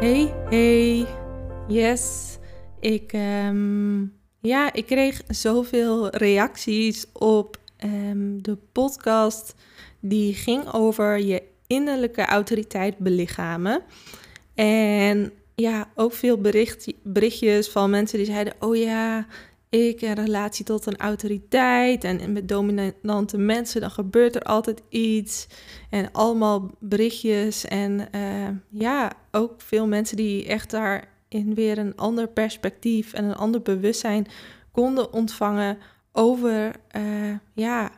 Hey, hey. Yes. Ik, ehm, ja, ik kreeg zoveel reacties op ehm, de podcast die ging over je innerlijke autoriteit belichamen. En ja, ook veel bericht, berichtjes van mensen die zeiden: Oh ja, ik in relatie tot een autoriteit en met dominante mensen, dan gebeurt er altijd iets. En allemaal berichtjes. En eh, ja, ook veel mensen die echt daarin weer een ander perspectief en een ander bewustzijn konden ontvangen over uh, ja,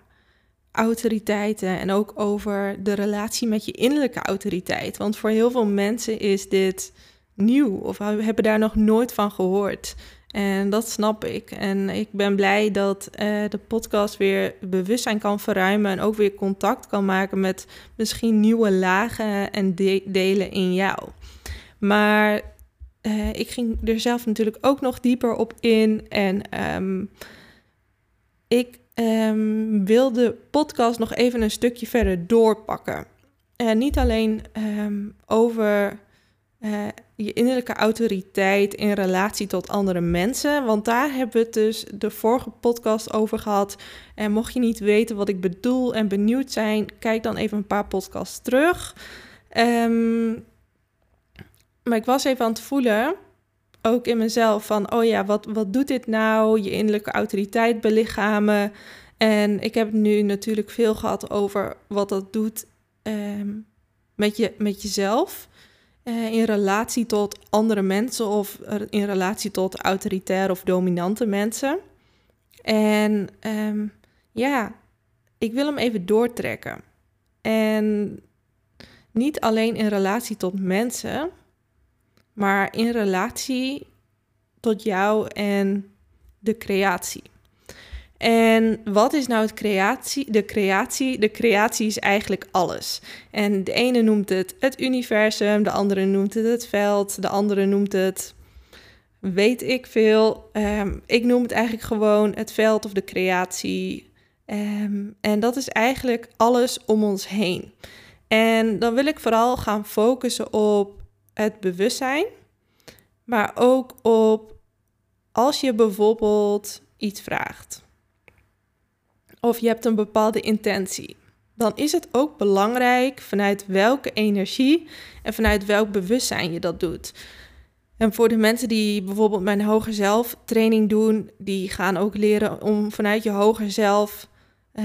autoriteiten en ook over de relatie met je innerlijke autoriteit. Want voor heel veel mensen is dit nieuw of hebben daar nog nooit van gehoord. En dat snap ik. En ik ben blij dat uh, de podcast weer bewustzijn kan verruimen en ook weer contact kan maken met misschien nieuwe lagen en delen in jou. Maar uh, ik ging er zelf natuurlijk ook nog dieper op in. En um, ik um, wil de podcast nog even een stukje verder doorpakken. En niet alleen um, over uh, je innerlijke autoriteit in relatie tot andere mensen. Want daar hebben we het dus de vorige podcast over gehad. En mocht je niet weten wat ik bedoel en benieuwd zijn, kijk dan even een paar podcasts terug. Um, maar ik was even aan het voelen, ook in mezelf, van oh ja, wat, wat doet dit nou? Je innerlijke autoriteit belichamen. En ik heb nu natuurlijk veel gehad over wat dat doet um, met, je, met jezelf. Uh, in relatie tot andere mensen of in relatie tot autoritaire of dominante mensen. En um, ja, ik wil hem even doortrekken. En niet alleen in relatie tot mensen, maar in relatie tot jou en de creatie. En wat is nou het creatie? De creatie? De creatie is eigenlijk alles. En de ene noemt het het universum, de andere noemt het het veld, de andere noemt het weet ik veel. Um, ik noem het eigenlijk gewoon het veld of de creatie. Um, en dat is eigenlijk alles om ons heen. En dan wil ik vooral gaan focussen op het bewustzijn, maar ook op als je bijvoorbeeld iets vraagt of je hebt een bepaalde intentie, dan is het ook belangrijk vanuit welke energie en vanuit welk bewustzijn je dat doet. En voor de mensen die bijvoorbeeld mijn hoger zelf training doen, die gaan ook leren om vanuit je hoger zelf uh,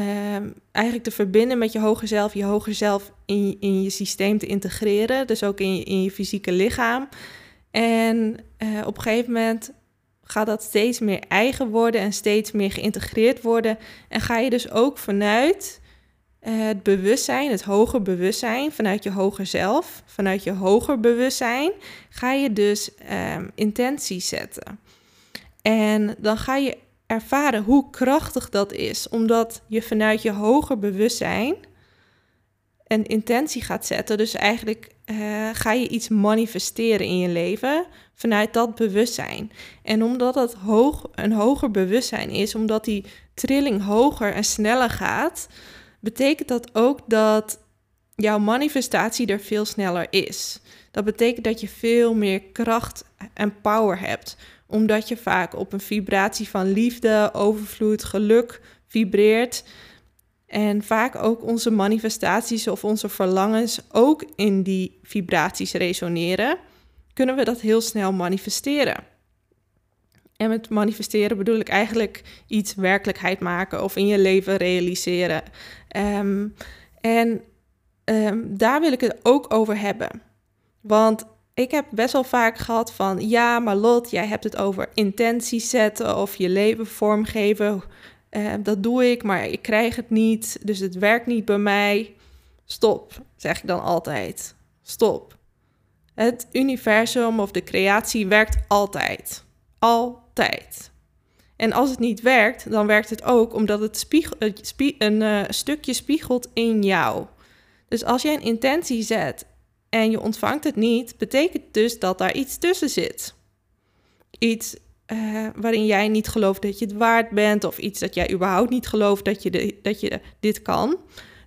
eigenlijk te verbinden met je hoger zelf, je hoger zelf in, in je systeem te integreren, dus ook in je, in je fysieke lichaam. En uh, op een gegeven moment gaat dat steeds meer eigen worden en steeds meer geïntegreerd worden. En ga je dus ook vanuit uh, het bewustzijn, het hoger bewustzijn, vanuit je hoger zelf, vanuit je hoger bewustzijn, ga je dus um, intenties zetten. En dan ga je ervaren hoe krachtig dat is, omdat je vanuit je hoger bewustzijn een intentie gaat zetten. Dus eigenlijk uh, ga je iets manifesteren in je leven vanuit dat bewustzijn. En omdat dat hoog, een hoger bewustzijn is, omdat die trilling hoger en sneller gaat, betekent dat ook dat jouw manifestatie er veel sneller is. Dat betekent dat je veel meer kracht en power hebt, omdat je vaak op een vibratie van liefde, overvloed, geluk vibreert. En vaak ook onze manifestaties of onze verlangens ook in die vibraties resoneren, kunnen we dat heel snel manifesteren. En met manifesteren bedoel ik eigenlijk iets werkelijkheid maken of in je leven realiseren. Um, en um, daar wil ik het ook over hebben. Want ik heb best wel vaak gehad van ja, maar Lot, jij hebt het over intenties zetten of je leven vormgeven. Uh, dat doe ik, maar ik krijg het niet, dus het werkt niet bij mij. Stop, zeg ik dan altijd. Stop. Het universum of de creatie werkt altijd. Altijd. En als het niet werkt, dan werkt het ook omdat het, spiegel, een uh, stukje spiegelt in jou. Dus als je een intentie zet en je ontvangt het niet, betekent dus dat daar iets tussen zit. Iets uh, waarin jij niet gelooft dat je het waard bent, of iets dat jij überhaupt niet gelooft dat je, de, dat je dit kan.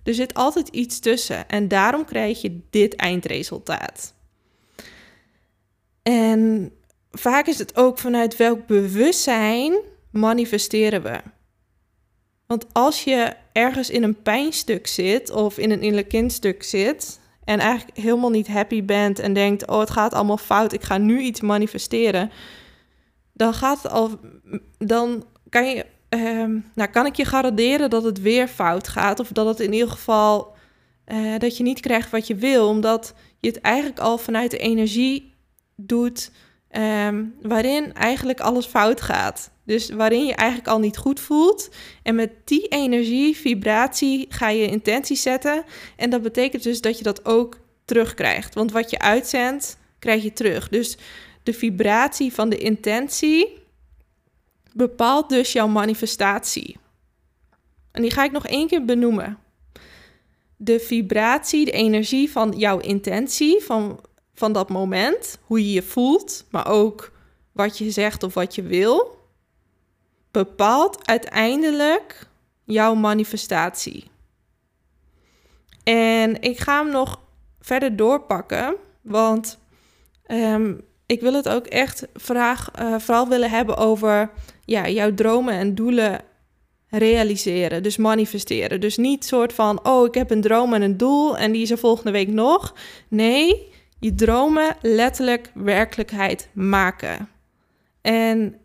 Er zit altijd iets tussen en daarom krijg je dit eindresultaat. En vaak is het ook vanuit welk bewustzijn manifesteren we. Want als je ergens in een pijnstuk zit of in een innerlijk kindstuk zit en eigenlijk helemaal niet happy bent en denkt: "Oh, het gaat allemaal fout, ik ga nu iets manifesteren." Dan gaat het al dan kan je uh, nou kan ik je garanderen dat het weer fout gaat of dat het in ieder geval uh, dat je niet krijgt wat je wil, omdat je het eigenlijk al vanuit de energie doet um, waarin eigenlijk alles fout gaat. Dus waarin je eigenlijk al niet goed voelt. En met die energie, vibratie, ga je intentie zetten. En dat betekent dus dat je dat ook terugkrijgt. Want wat je uitzendt, krijg je terug. Dus de vibratie van de intentie bepaalt dus jouw manifestatie. En die ga ik nog één keer benoemen. De vibratie, de energie van jouw intentie, van, van dat moment, hoe je je voelt, maar ook wat je zegt of wat je wil, bepaalt uiteindelijk jouw manifestatie. En ik ga hem nog verder doorpakken, want ehm, ik wil het ook echt vraag, uh, vooral willen hebben over ja, jouw dromen en doelen realiseren, dus manifesteren. Dus niet soort van, oh, ik heb een droom en een doel en die is er volgende week nog. Nee, je dromen letterlijk werkelijkheid maken. En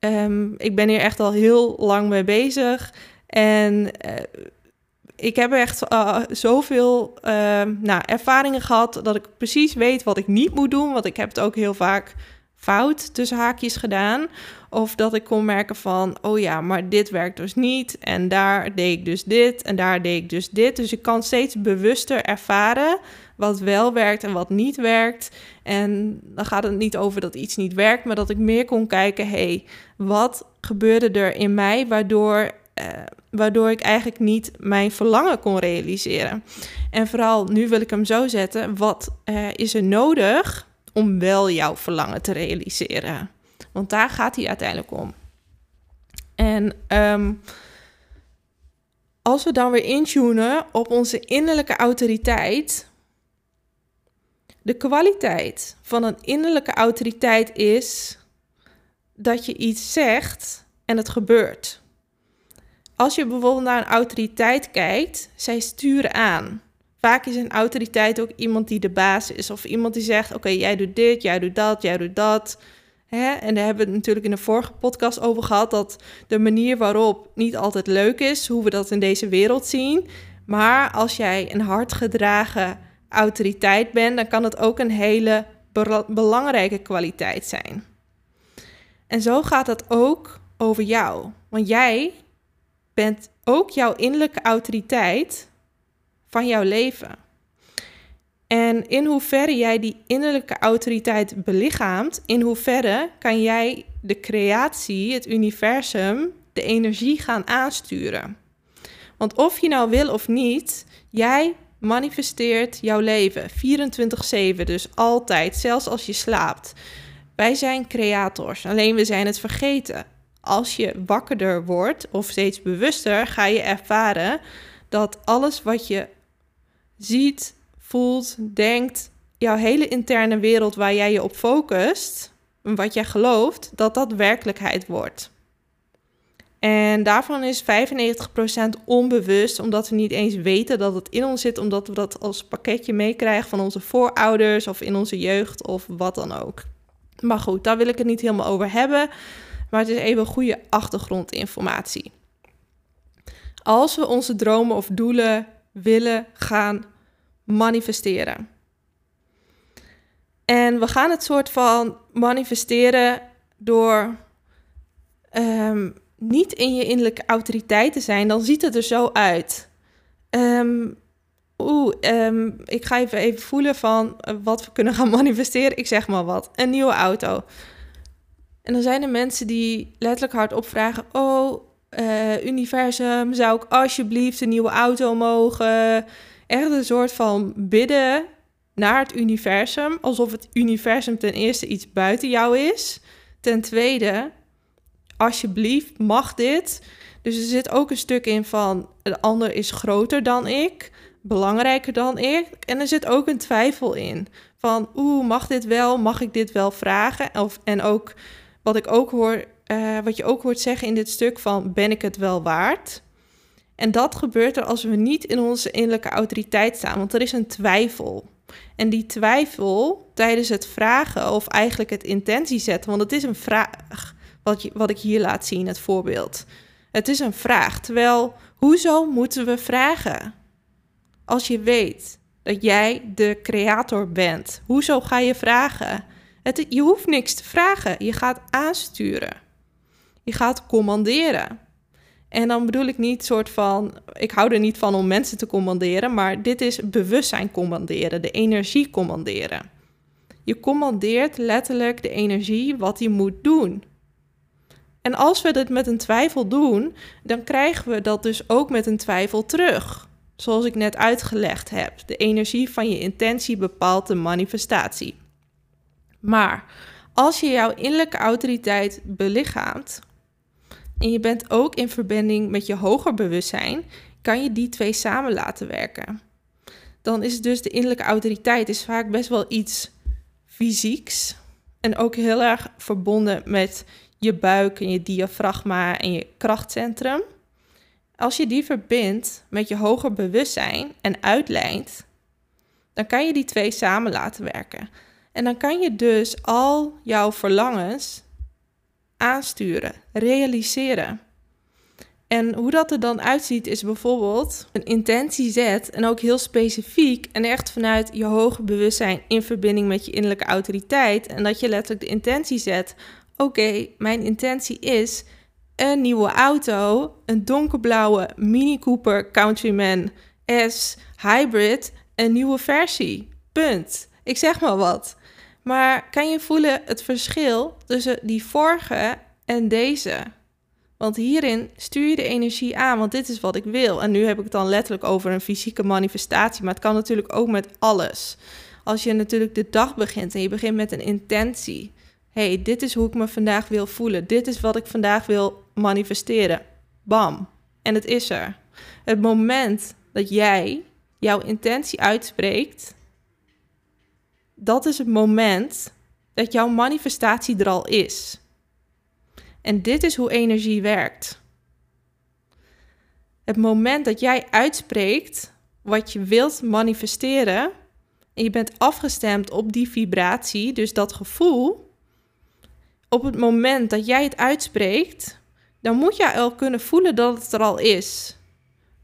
um, ik ben hier echt al heel lang mee bezig. En uh, ik heb echt uh, zoveel uh, nou, ervaringen gehad dat ik precies weet wat ik niet moet doen. Want ik heb het ook heel vaak fout tussen haakjes gedaan. Of dat ik kon merken van, oh ja, maar dit werkt dus niet. En daar deed ik dus dit en daar deed ik dus dit. Dus ik kan steeds bewuster ervaren wat wel werkt en wat niet werkt. En dan gaat het niet over dat iets niet werkt, maar dat ik meer kon kijken, hey, wat gebeurde er in mij waardoor, uh, waardoor ik eigenlijk niet mijn verlangen kon realiseren. En vooral nu wil ik hem zo zetten, wat uh, is er nodig om wel jouw verlangen te realiseren? Want daar gaat hij uiteindelijk om. En um, als we dan weer intunen op onze innerlijke autoriteit. De kwaliteit van een innerlijke autoriteit is dat je iets zegt en het gebeurt. Als je bijvoorbeeld naar een autoriteit kijkt, zij sturen aan. Vaak is een autoriteit ook iemand die de baas is of iemand die zegt: Oké, jij doet dit, jij doet dat, jij doet dat. Hè? En daar hebben we het natuurlijk in de vorige podcast over gehad dat de manier waarop niet altijd leuk is, hoe we dat in deze wereld zien. Maar als jij een hard gedragen autoriteit bent, dan kan het ook een hele belangrijke kwaliteit zijn. En zo gaat het ook over jou. Want jij bent ook jouw innerlijke autoriteit van jouw leven. En in hoeverre jij die innerlijke autoriteit belichaamt, in hoeverre kan jij de creatie, het universum, de energie gaan aansturen. Want of je nou wil of niet, jij manifesteert jouw leven 24/7, dus altijd, zelfs als je slaapt. Wij zijn creators, alleen we zijn het vergeten. Als je wakkerder wordt of steeds bewuster, ga je ervaren dat alles wat je ziet, voelt, denkt, jouw hele interne wereld waar jij je op focust, wat jij gelooft, dat dat werkelijkheid wordt. En daarvan is 95% onbewust, omdat we niet eens weten dat het in ons zit, omdat we dat als pakketje meekrijgen van onze voorouders of in onze jeugd of wat dan ook. Maar goed, daar wil ik het niet helemaal over hebben, maar het is even goede achtergrondinformatie. Als we onze dromen of doelen willen gaan manifesteren. En we gaan het soort van manifesteren door um, niet in je innerlijke autoriteit te zijn, dan ziet het er zo uit. Um, oeh, ehm, ik ga even, even voelen van eh, wat we kunnen gaan manifesteren. Ik zeg maar wat, een nieuwe auto. En dan zijn er mensen die letterlijk hardop vragen: Oh, uh, universum, zou ik alsjeblieft een nieuwe auto mogen? Echt een soort van bidden naar het universum, alsof het universum ten eerste iets buiten jou is. Ten tweede, alsjeblieft, mag dit. Dus er zit ook een stuk in van de ander is groter dan ik, belangrijker dan ik. En er zit ook een twijfel in van oeh, mag dit wel? Mag ik dit wel vragen? Of, en ook wat ik ook hoor, uh, wat je ook hoort zeggen in dit stuk van ben ik het wel waard? En dat gebeurt er als we niet in onze innerlijke autoriteit staan, want er is een twijfel. En die twijfel tijdens het vragen of eigenlijk het intentie zetten, want het is een vraag wat, je, wat ik hier laat zien, het voorbeeld. Het is een vraag. Terwijl, hoezo moeten we vragen? Als je weet dat jij de creator bent, hoezo ga je vragen? Het, je hoeft niks te vragen. Je gaat aansturen. Je gaat commanderen. En dan bedoel ik niet soort van, ik hou er niet van om mensen te commanderen, maar dit is bewustzijn commanderen, de energie commanderen. Je commandeert letterlijk de energie wat hij moet doen. En als we dit met een twijfel doen, dan krijgen we dat dus ook met een twijfel terug. Zoals ik net uitgelegd heb, de energie van je intentie bepaalt de manifestatie. Maar als je jouw innerlijke autoriteit belichaamt en je bent ook in verbinding met je hoger bewustzijn, kan je die twee samen laten werken. Dan is dus de innerlijke autoriteit is vaak best wel iets fysieks en ook heel erg verbonden met je buik en je diafragma en je krachtcentrum. Als je die verbindt met je hoger bewustzijn en uitlijnt, dan kan je die twee samen laten werken. En dan kan je dus al jouw verlangens aansturen, realiseren. En hoe dat er dan uitziet is bijvoorbeeld een intentie zet en ook heel specifiek en echt vanuit je hoger bewustzijn in verbinding met je innerlijke autoriteit en dat je letterlijk de intentie zet. Oké, mijn intentie is een nieuwe auto, een donkerblauwe Mini Cooper Countryman S Hybrid, een nieuwe versie. Punt. Ik zeg maar wat. Maar kan je voelen het verschil tussen die vorige en deze? Want hierin stuur je de energie aan, want dit is wat ik wil. En nu heb ik het dan letterlijk over een fysieke manifestatie, maar het kan natuurlijk ook met alles. Als je natuurlijk de dag begint en je begint met een intentie. hey, dit is hoe ik me vandaag wil voelen. Dit is wat ik vandaag wil manifesteren. Bam. En het is er. Het moment dat jij jouw intentie uitspreekt, dat is het moment dat jouw manifestatie er al is. En dit is hoe energie werkt. Het moment dat jij uitspreekt wat je wilt manifesteren en je bent afgestemd op die vibratie, dus dat gevoel, op het moment dat jij het uitspreekt, dan moet jij al kunnen voelen dat het er al is.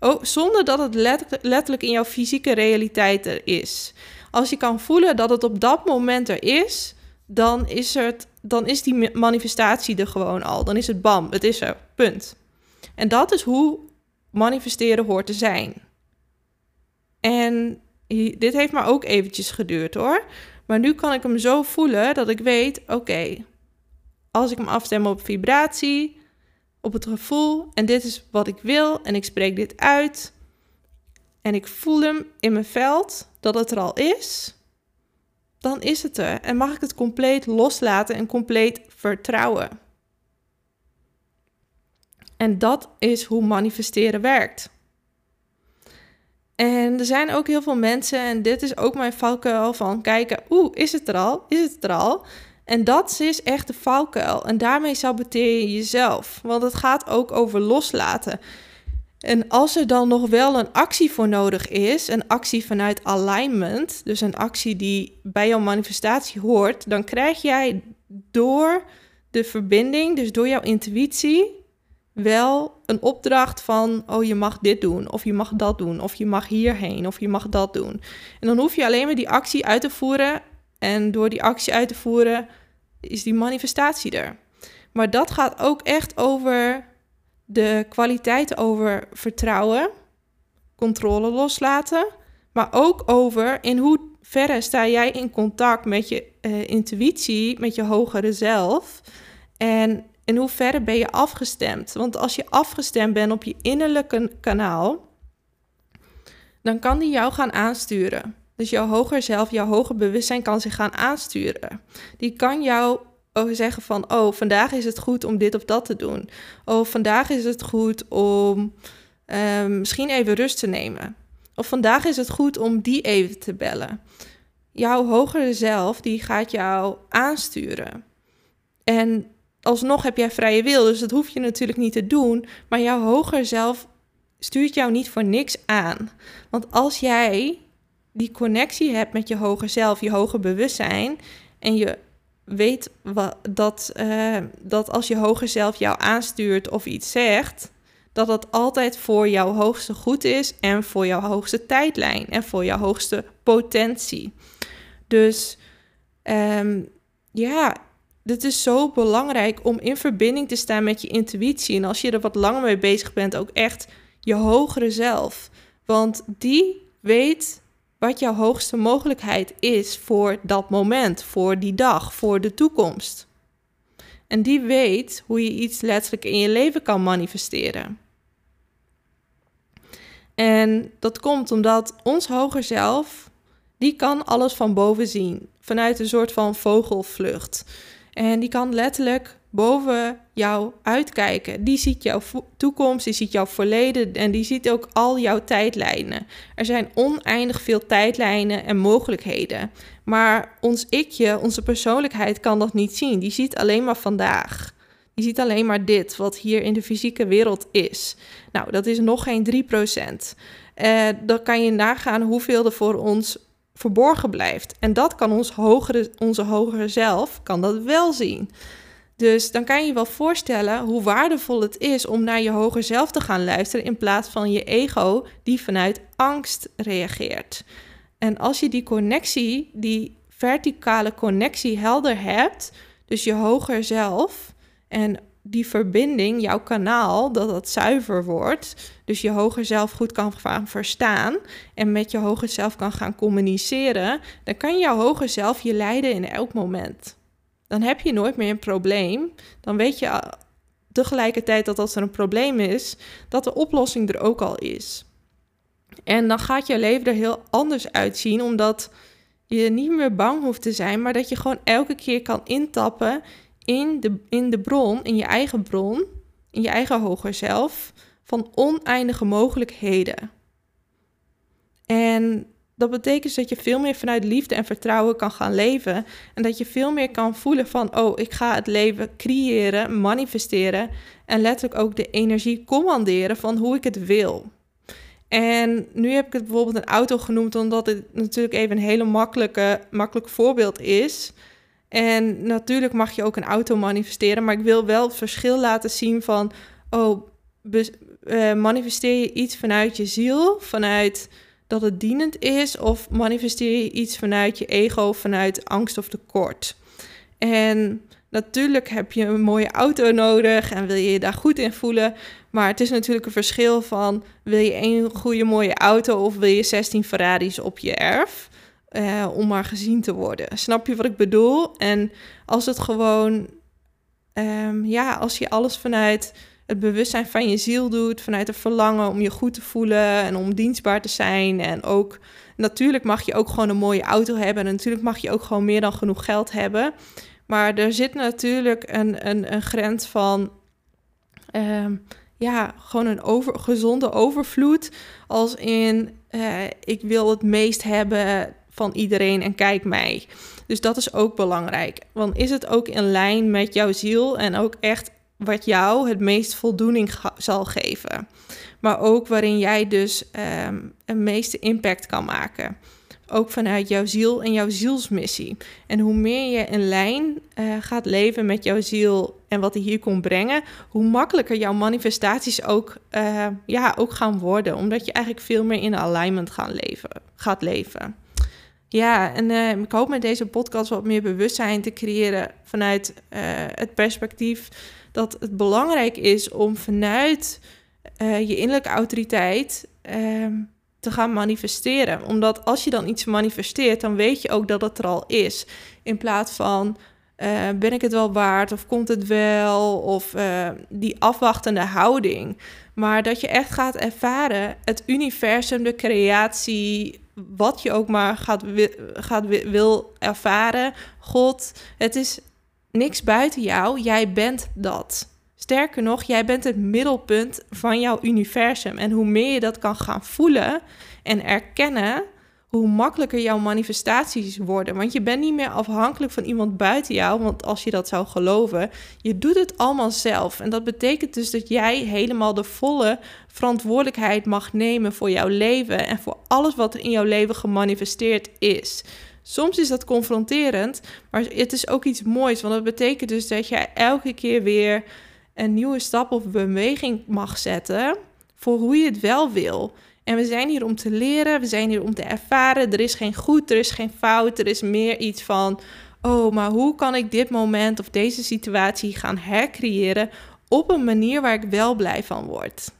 Oh, zonder dat het letterlijk in jouw fysieke realiteit er is. Als je kan voelen dat het op dat moment er is, dan is, het, dan is die manifestatie er gewoon al. Dan is het bam, het is er, punt. En dat is hoe manifesteren hoort te zijn. En dit heeft maar ook eventjes geduurd hoor. Maar nu kan ik hem zo voelen dat ik weet, oké, als ik hem afstem op vibratie, op het gevoel en dit is wat ik wil en ik spreek dit uit en ik voel hem in mijn veld dat het er al is, dan is het er en mag ik het compleet loslaten en compleet vertrouwen. En dat is hoe manifesteren werkt. En er zijn ook heel veel mensen, en dit is ook mijn valkuil van kijken, oeh, is het er al? Is het er al? En dat is echt de valkuil. En daarmee saboteer je jezelf. Want het gaat ook over loslaten. En als er dan nog wel een actie voor nodig is, een actie vanuit alignment, dus een actie die bij jouw manifestatie hoort, dan krijg jij door de verbinding, dus door jouw intuïtie, wel een opdracht van, oh je mag dit doen, of je mag dat doen, of je mag hierheen, of je mag dat doen. En dan hoef je alleen maar die actie uit te voeren en door die actie uit te voeren is die manifestatie er. Maar dat gaat ook echt over de kwaliteit over vertrouwen, controle loslaten, Maar ook over in hoeverre sta jij in contact met je uh, intuïtie, met je hogere zelf. En in hoeverre ben je afgestemd? Want als je afgestemd bent op je innerlijke kanaal, dan kan die jou gaan aansturen. Dus jouw hoger zelf, jouw hoger bewustzijn kan zich gaan aansturen. Die kan jou zeggen van, oh, vandaag is het goed om dit of dat te doen. Oh, vandaag is het goed om um, misschien even rust te nemen. Of vandaag is het goed om die even te bellen. Jouw hogere zelf, die gaat jou aansturen. En alsnog heb jij vrije wil, dus dat hoef je natuurlijk niet te doen. Maar jouw hoger zelf stuurt jou niet voor niks aan. Want als jij die connectie hebt met je hoger zelf, je hoger bewustzijn, en je weet wat, dat, uh, dat als je hoger zelf jou aanstuurt of iets zegt, dat het altijd voor jouw hoogste goed is en voor jouw hoogste tijdlijn en voor jouw hoogste potentie. Dus um, ja, het is zo belangrijk om in verbinding te staan met je intuïtie. En als je er wat langer mee bezig bent, ook echt je hogere zelf. Want die weet wat jouw hoogste mogelijkheid is voor dat moment, voor die dag, voor de toekomst. En die weet hoe je iets letterlijk in je leven kan manifesteren. En dat komt omdat ons hoger zelf, die kan alles van boven zien, vanuit een soort van vogelvlucht. En die kan letterlijk boven jou uitkijken. Die ziet jouw toekomst, die ziet jouw verleden en die ziet ook al jouw tijdlijnen. Er zijn oneindig veel tijdlijnen en mogelijkheden. Maar ons ikje, onze persoonlijkheid kan dat niet zien. Die ziet alleen maar vandaag. Die ziet alleen maar dit, wat hier in de fysieke wereld is. Nou, dat is nog geen 3%. Uh, dan kan je nagaan hoeveel er voor ons verborgen blijft. En dat kan ons hogere, onze hogere zelf kan dat wel zien. Dus dan kan je je wel voorstellen hoe waardevol het is om naar je hoger zelf te gaan luisteren in plaats van je ego die vanuit angst reageert. En als je die connectie, die verticale connectie helder hebt, dus je hoger zelf en die verbinding, jouw kanaal, dat dat zuiver wordt. Dus je hoger zelf goed kan gaan verstaan en met je hoger zelf kan gaan communiceren. Dan kan jouw hoger zelf je leiden in elk moment. Dan heb je nooit meer een probleem. Dan weet je tegelijkertijd dat als er een probleem is, dat de oplossing er ook al is. En dan gaat je leven er heel anders uitzien, omdat je niet meer bang hoeft te zijn, maar dat je gewoon elke keer kan intappen in de, in de bron, in je eigen bron, in je eigen hoger zelf, van oneindige mogelijkheden. En dat betekent dat je veel meer vanuit liefde en vertrouwen kan gaan leven. En dat je veel meer kan voelen van, oh, ik ga het leven creëren, manifesteren. En letterlijk ook de energie commanderen van hoe ik het wil. En nu heb ik het bijvoorbeeld een auto genoemd, omdat het natuurlijk even een hele makkelijke, makkelijk voorbeeld is. En natuurlijk mag je ook een auto manifesteren, maar ik wil wel het verschil laten zien van, oh, uh, manifesteer je iets vanuit je ziel, vanuit dat het dienend is, of manifesteer je iets vanuit je ego, vanuit angst of tekort. En natuurlijk heb je een mooie auto nodig en wil je je daar goed in voelen, maar het is natuurlijk een verschil van wil je een goede mooie auto of wil je 16 Ferraris op je erf? uh, om maar gezien te worden. Snap je wat ik bedoel? En als het gewoon, um, ja, als je alles vanuit het bewustzijn van je ziel doet, vanuit het verlangen om je goed te voelen en om dienstbaar te zijn. En ook, natuurlijk mag je ook gewoon een mooie auto hebben. En natuurlijk mag je ook gewoon meer dan genoeg geld hebben. Maar er zit natuurlijk een, een, een grens van. Um, ja, gewoon een over, gezonde overvloed. Als in, uh, ik wil het meest hebben van iedereen en kijk mij. Dus dat is ook belangrijk. Want is het ook in lijn met jouw ziel en ook echt wat jou het meest voldoening zal geven. Maar ook waarin jij dus um, een meeste impact kan maken. Ook vanuit jouw ziel en jouw zielsmissie. En hoe meer je in lijn uh, gaat leven met jouw ziel en wat hij hier komt brengen, hoe makkelijker jouw manifestaties ook, uh, ja, ook gaan worden. Omdat je eigenlijk veel meer in alignment gaan leven, gaat leven. Ja, en uh, ik hoop met deze podcast wat meer bewustzijn te creëren vanuit het perspectief dat het belangrijk is om vanuit uh, je innerlijke autoriteit ehm, te gaan manifesteren. Omdat als je dan iets manifesteert, dan weet je ook dat het er al is. In plaats van uh, ben ik het wel waard of komt het wel? Of uh, die afwachtende houding. Maar dat je echt gaat ervaren, het universum, de creatie, wat je ook maar gaat, gaat wil ervaren. God, het is niks buiten jou, jij bent dat. Sterker nog, jij bent het middelpunt van jouw universum. En hoe meer je dat kan gaan voelen en erkennen, hoe makkelijker jouw manifestaties worden. Want je bent niet meer afhankelijk van iemand buiten jou. Want als je dat zou geloven, je doet het allemaal zelf. En dat betekent dus dat jij helemaal de volle verantwoordelijkheid mag nemen voor jouw leven en voor alles wat er in jouw leven gemanifesteerd is. Soms is dat confronterend, maar het is ook iets moois. Want dat betekent dus dat jij elke keer weer een nieuwe stap of beweging mag zetten voor hoe je het wel wil. En we zijn hier om te leren, we zijn hier om te ervaren. Er is geen goed, er is geen fout, er is meer iets van: oh, maar hoe kan ik dit moment of deze situatie gaan hercreëren op een manier waar ik wel blij van word?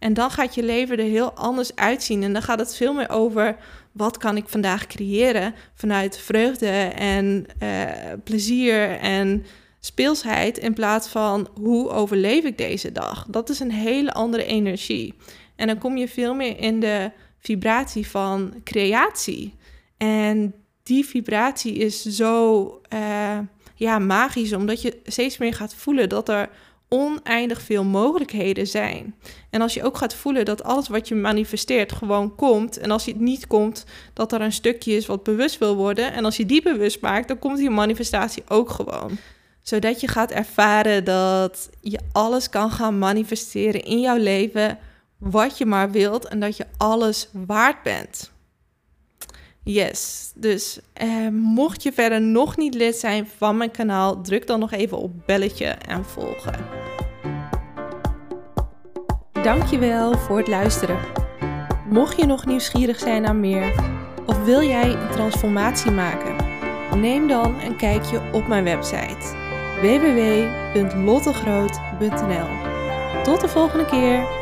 En dan gaat je leven er heel anders uitzien. En dan gaat het veel meer over wat kan ik vandaag creëren vanuit vreugde en uh, plezier en speelsheid in plaats van hoe overleef ik deze dag. Dat is een hele andere energie. En dan kom je veel meer in de vibratie van creatie. En die vibratie is zo uh, ja, magisch, omdat je steeds meer gaat voelen dat er oneindig veel mogelijkheden zijn. En als je ook gaat voelen dat alles wat je manifesteert gewoon komt. En als het niet komt, dat er een stukje is wat bewust wil worden. En als je die bewust maakt, dan komt die manifestatie ook gewoon. Zodat je gaat ervaren dat je alles kan gaan manifesteren in jouw leven wat je maar wilt en dat je alles waard bent. Yes, dus eh, mocht je verder nog niet lid zijn van mijn kanaal, druk dan nog even op belletje en volgen. Dankjewel voor het luisteren. Mocht je nog nieuwsgierig zijn naar meer of wil jij een transformatie maken, neem dan een kijkje op mijn website www.lottegroot.nl. Tot de volgende keer.